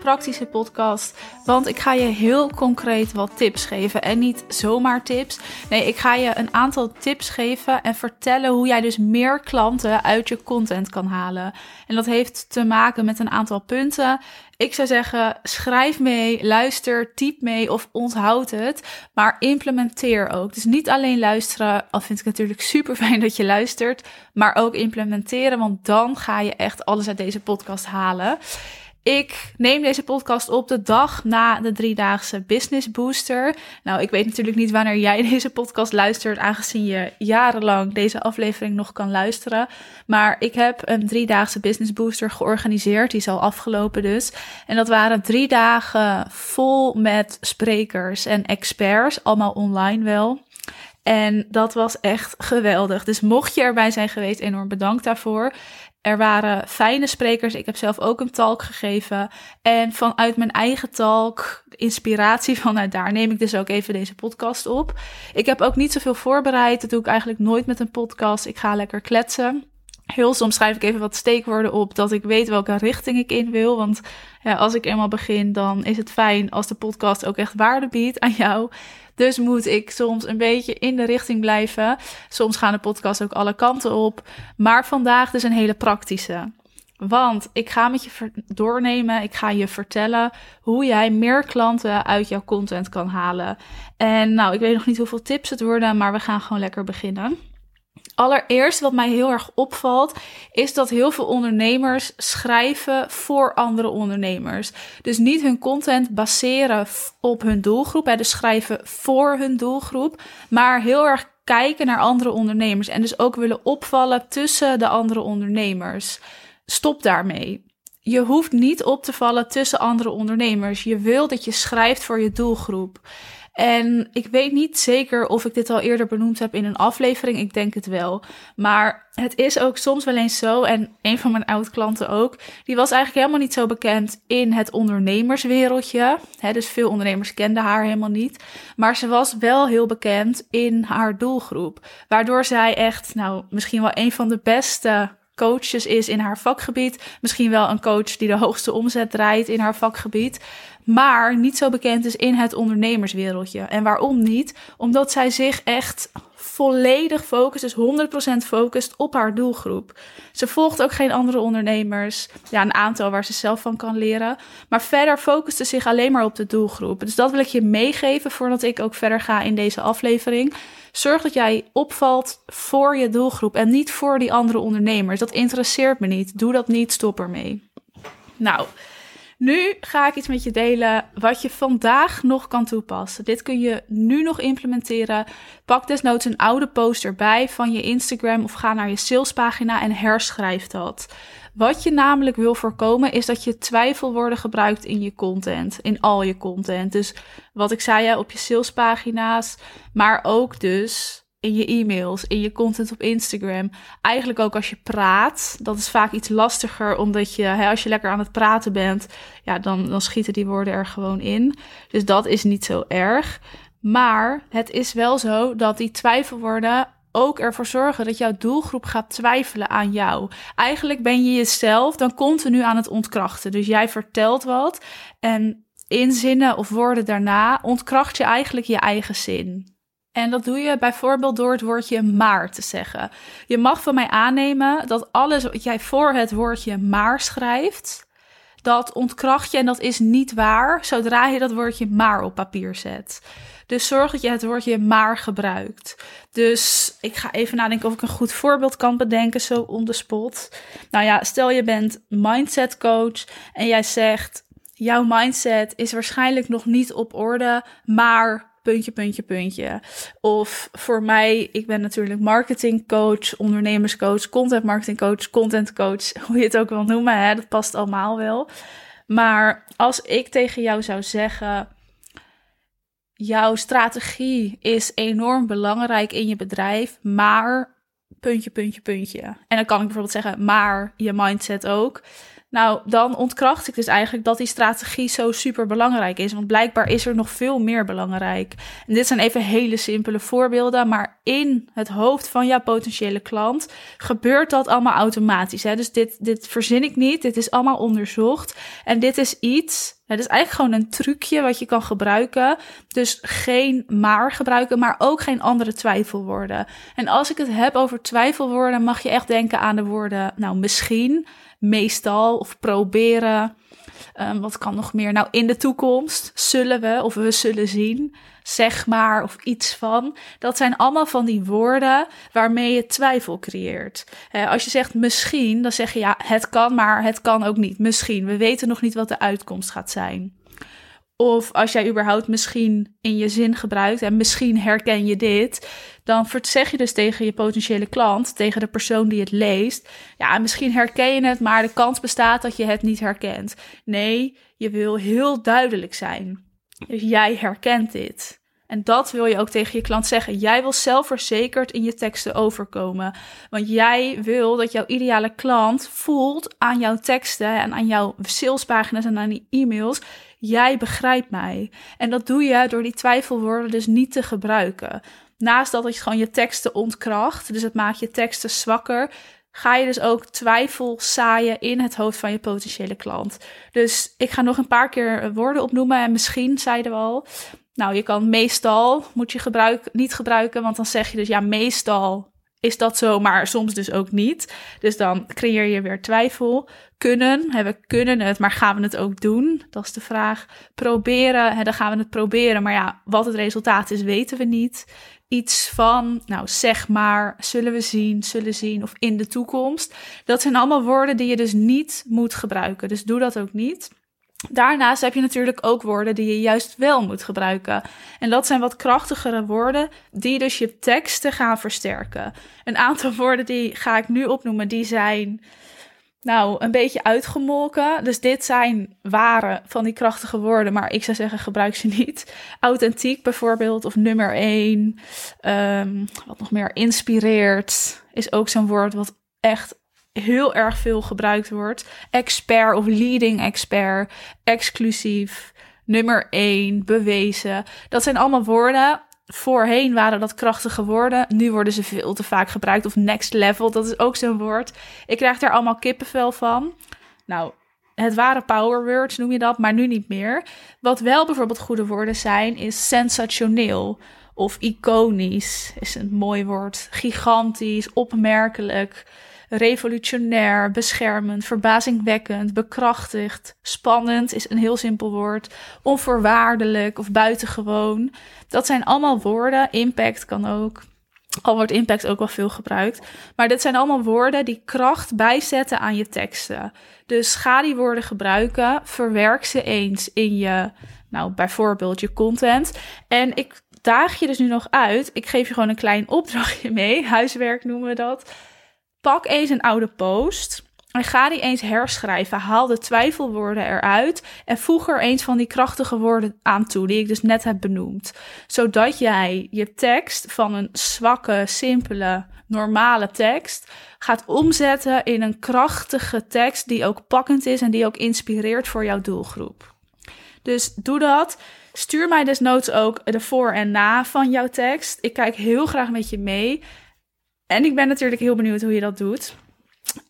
praktische podcast. Want ik ga je heel concreet wat tips geven. En niet zomaar tips. Nee, ik ga je een aantal tips geven en vertellen hoe jij dus meer klanten uit je content kan halen. En dat heeft te maken met een aantal punten. Ik zou zeggen, schrijf mee, luister, typ mee of onthoud het. Maar implementeer ook. Dus niet alleen luisteren, al vind ik natuurlijk super fijn dat je luistert. Maar ook implementeren, want dan ga je echt alles uit deze podcast halen. Ik neem deze podcast op de dag na de driedaagse Business Booster. Nou, ik weet natuurlijk niet wanneer jij deze podcast luistert, aangezien je jarenlang deze aflevering nog kan luisteren. Maar ik heb een driedaagse Business Booster georganiseerd. Die is al afgelopen dus. En dat waren drie dagen vol met sprekers en experts, allemaal online wel. En dat was echt geweldig. Dus mocht je erbij zijn geweest, enorm bedankt daarvoor. Er waren fijne sprekers. Ik heb zelf ook een talk gegeven. En vanuit mijn eigen talk, inspiratie vanuit daar, neem ik dus ook even deze podcast op. Ik heb ook niet zoveel voorbereid. Dat doe ik eigenlijk nooit met een podcast. Ik ga lekker kletsen. Heel soms schrijf ik even wat steekwoorden op, dat ik weet welke richting ik in wil. Want ja, als ik eenmaal begin, dan is het fijn als de podcast ook echt waarde biedt aan jou. Dus moet ik soms een beetje in de richting blijven. Soms gaan de podcasts ook alle kanten op. Maar vandaag dus een hele praktische. Want ik ga met je doornemen, ik ga je vertellen hoe jij meer klanten uit jouw content kan halen. En nou, ik weet nog niet hoeveel tips het worden, maar we gaan gewoon lekker beginnen. Allereerst, wat mij heel erg opvalt, is dat heel veel ondernemers schrijven voor andere ondernemers. Dus niet hun content baseren op hun doelgroep, hè, dus schrijven voor hun doelgroep, maar heel erg kijken naar andere ondernemers en dus ook willen opvallen tussen de andere ondernemers. Stop daarmee. Je hoeft niet op te vallen tussen andere ondernemers. Je wil dat je schrijft voor je doelgroep. En ik weet niet zeker of ik dit al eerder benoemd heb in een aflevering. Ik denk het wel. Maar het is ook soms wel eens zo. En een van mijn oud-klanten ook. Die was eigenlijk helemaal niet zo bekend in het ondernemerswereldje. dus veel ondernemers kenden haar helemaal niet. Maar ze was wel heel bekend in haar doelgroep. Waardoor zij echt, nou, misschien wel een van de beste coaches is in haar vakgebied. Misschien wel een coach die de hoogste omzet draait in haar vakgebied maar niet zo bekend is in het ondernemerswereldje. En waarom niet? Omdat zij zich echt volledig focust, dus 100% focust op haar doelgroep. Ze volgt ook geen andere ondernemers. Ja, een aantal waar ze zelf van kan leren. Maar verder focust ze zich alleen maar op de doelgroep. Dus dat wil ik je meegeven voordat ik ook verder ga in deze aflevering. Zorg dat jij opvalt voor je doelgroep en niet voor die andere ondernemers. Dat interesseert me niet. Doe dat niet, stop ermee. Nou, nu ga ik iets met je delen wat je vandaag nog kan toepassen. Dit kun je nu nog implementeren. Pak desnoods een oude post erbij van je Instagram of ga naar je salespagina en herschrijf dat. Wat je namelijk wil voorkomen is dat je twijfelwoorden gebruikt in je content, in al je content. Dus wat ik zei op je salespagina's, maar ook dus in je e-mails, in je content op Instagram. Eigenlijk ook als je praat. Dat is vaak iets lastiger, omdat je, hè, als je lekker aan het praten bent, ja, dan, dan schieten die woorden er gewoon in. Dus dat is niet zo erg. Maar het is wel zo dat die twijfelwoorden ook ervoor zorgen dat jouw doelgroep gaat twijfelen aan jou. Eigenlijk ben je jezelf dan continu aan het ontkrachten. Dus jij vertelt wat en in zinnen of woorden daarna ontkracht je eigenlijk je eigen zin. En dat doe je bijvoorbeeld door het woordje maar te zeggen. Je mag van mij aannemen dat alles wat jij voor het woordje maar schrijft, dat ontkracht je en dat is niet waar zodra je dat woordje maar op papier zet. Dus zorg dat je het woordje maar gebruikt. Dus ik ga even nadenken of ik een goed voorbeeld kan bedenken, zo on the spot. Nou ja, stel je bent mindset coach en jij zegt: jouw mindset is waarschijnlijk nog niet op orde, maar puntje, puntje, puntje. Of voor mij, ik ben natuurlijk marketingcoach, ondernemerscoach, content marketingcoach, content coach, hoe je het ook wil noemen, hè, dat past allemaal wel. Maar als ik tegen jou zou zeggen, jouw strategie is enorm belangrijk in je bedrijf, maar puntje, puntje, puntje. En dan kan ik bijvoorbeeld zeggen, maar je mindset ook Nou, dan ontkracht ik dus eigenlijk dat die strategie zo super belangrijk is. Want blijkbaar is er nog veel meer belangrijk. En dit zijn even hele simpele voorbeelden. Maar in het hoofd van jouw potentiële klant gebeurt dat allemaal automatisch. Hè? Dus dit, dit verzin ik niet. Dit is allemaal onderzocht. En dit is iets. Het is eigenlijk gewoon een trucje wat je kan gebruiken. Dus geen maar gebruiken, maar ook geen andere twijfelwoorden. En als ik het heb over twijfelwoorden, mag je echt denken aan de woorden, nou misschien meestal of proberen. Um, wat kan nog meer? Nou, in de toekomst zullen we of we zullen zien, zeg maar of iets van. Dat zijn allemaal van die woorden waarmee je twijfel creëert. Uh, als je zegt misschien, dan zeg je ja, het kan, maar het kan ook niet. Misschien. We weten nog niet wat de uitkomst gaat zijn. Of als jij überhaupt misschien in je zin gebruikt en misschien herken je dit, dan zeg je dus tegen je potentiële klant, tegen de persoon die het leest, ja, misschien herken je het, maar de kans bestaat dat je het niet herkent. Nee, je wil heel duidelijk zijn. Dus jij herkent dit. En dat wil je ook tegen je klant zeggen. Jij wil zelfverzekerd in je teksten overkomen. Want jij wil dat jouw ideale klant voelt aan jouw teksten en aan jouw salespagina's en aan die e-mails. Jij begrijpt mij. En dat doe je door die twijfelwoorden dus niet te gebruiken. Naast dat je gewoon je teksten ontkracht, dus het maakt je teksten zwakker, ga je dus ook twijfel zaaien in het hoofd van je potentiële klant. Dus ik ga nog een paar keer woorden opnoemen en misschien zeiden we al. Nou, je kan meestal, moet je niet gebruiken, want dan zeg je dus ja, meestal is dat zo, maar soms dus ook niet. Dus dan creëer je weer twijfel. Kunnen, hè, we kunnen het, maar gaan we het ook doen? Dat is de vraag. Proberen, hè, dan gaan we het proberen, maar ja, wat het resultaat is, weten we niet iets van, nou zeg maar, zullen we zien, zullen zien of in de toekomst. Dat zijn allemaal woorden die je dus niet moet gebruiken. Dus doe dat ook niet. Daarnaast heb je natuurlijk ook woorden die je juist wel moet gebruiken. En dat zijn wat krachtigere woorden die dus je teksten gaan versterken. Een aantal woorden die ga ik nu opnoemen, die zijn nou, een beetje uitgemolken. Dus dit zijn ware van die krachtige woorden, maar ik zou zeggen gebruik ze niet. Authentiek bijvoorbeeld, of nummer één. Um, wat nog meer, inspireert, is ook zo'n woord wat echt heel erg veel gebruikt wordt. Expert of leading expert, exclusief, nummer één, bewezen. Dat zijn allemaal woorden Voorheen waren dat krachtige woorden. Nu worden ze veel te vaak gebruikt. Of next level, dat is ook zo'n woord. Ik krijg daar allemaal kippenvel van. Nou, het waren power words, noem je dat, maar nu niet meer. Wat wel bijvoorbeeld goede woorden zijn, is sensationeel. Of iconisch is een mooi woord. Gigantisch, opmerkelijk revolutionair, beschermend, verbazingwekkend, bekrachtigd, spannend is een heel simpel woord, onvoorwaardelijk of buitengewoon. Dat zijn allemaal woorden. Impact kan ook. Al wordt impact ook wel veel gebruikt. Maar dit zijn allemaal woorden die kracht bijzetten aan je teksten. Dus ga die woorden gebruiken. Verwerk ze eens in je, nou bijvoorbeeld je content. En ik daag je dus nu nog uit. Ik geef je gewoon een klein opdrachtje mee. Huiswerk noemen we dat. Pak eens een oude post en ga die eens herschrijven. Haal de twijfelwoorden eruit en voeg er eens van die krachtige woorden aan toe, die ik dus net heb benoemd. Zodat jij je tekst van een zwakke, simpele, normale tekst gaat omzetten in een krachtige tekst die ook pakkend is en die ook inspireert voor jouw doelgroep. Dus doe dat. Stuur mij desnoods ook de voor en na van jouw tekst. Ik kijk heel graag met je mee. En ik ben natuurlijk heel benieuwd hoe je dat doet.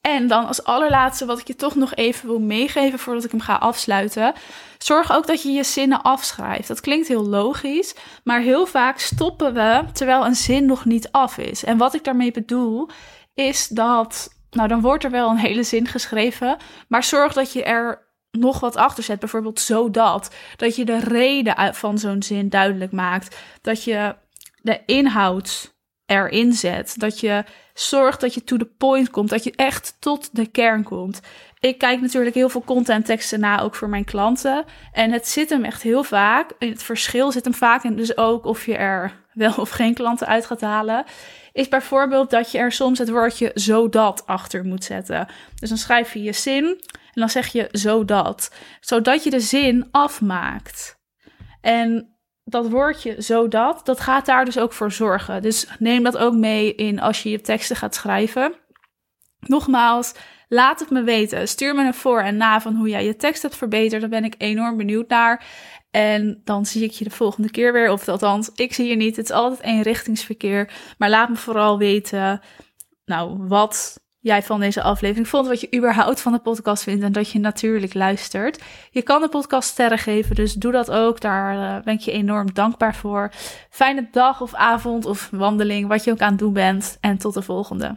En dan als allerlaatste wat ik je toch nog even wil meegeven voordat ik hem ga afsluiten. Zorg ook dat je je zinnen afschrijft. Dat klinkt heel logisch, maar heel vaak stoppen we terwijl een zin nog niet af is. En wat ik daarmee bedoel is dat, nou dan wordt er wel een hele zin geschreven, maar zorg dat je er nog wat achter zet. Bijvoorbeeld zodat. Dat je de reden van zo'n zin duidelijk maakt. Dat je de inhoud erin zet. Dat je zorgt dat je to the point komt. Dat je echt tot de kern komt. Ik kijk natuurlijk heel veel content teksten na, ook voor mijn klanten. En het zit hem echt heel vaak. Het verschil zit hem vaak in dus ook of je er wel of geen klanten uit gaat halen. Is bijvoorbeeld dat je er soms het woordje zodat achter moet zetten. Dus dan schrijf je je zin en dan zeg je zodat. Zodat je de zin afmaakt. En dat woordje zodat, dat gaat daar dus ook voor zorgen. Dus neem dat ook mee in als je je teksten gaat schrijven. Nogmaals, Laat het me weten. Stuur me een voor en na van hoe jij je tekst hebt verbeterd. Daar ben ik enorm benieuwd naar. En dan zie ik je de volgende keer weer. Of althans, ik zie je niet. Het is altijd eenrichtingsverkeer. Maar laat me vooral weten, nou, wat jij van deze aflevering vond, wat je überhaupt van de podcast vindt en dat je natuurlijk luistert. Je kan de podcast sterren geven, dus doe dat ook. Daar uh, ben ik je enorm dankbaar voor. Fijne dag of avond of wandeling, wat je ook aan het doen bent. En tot de volgende.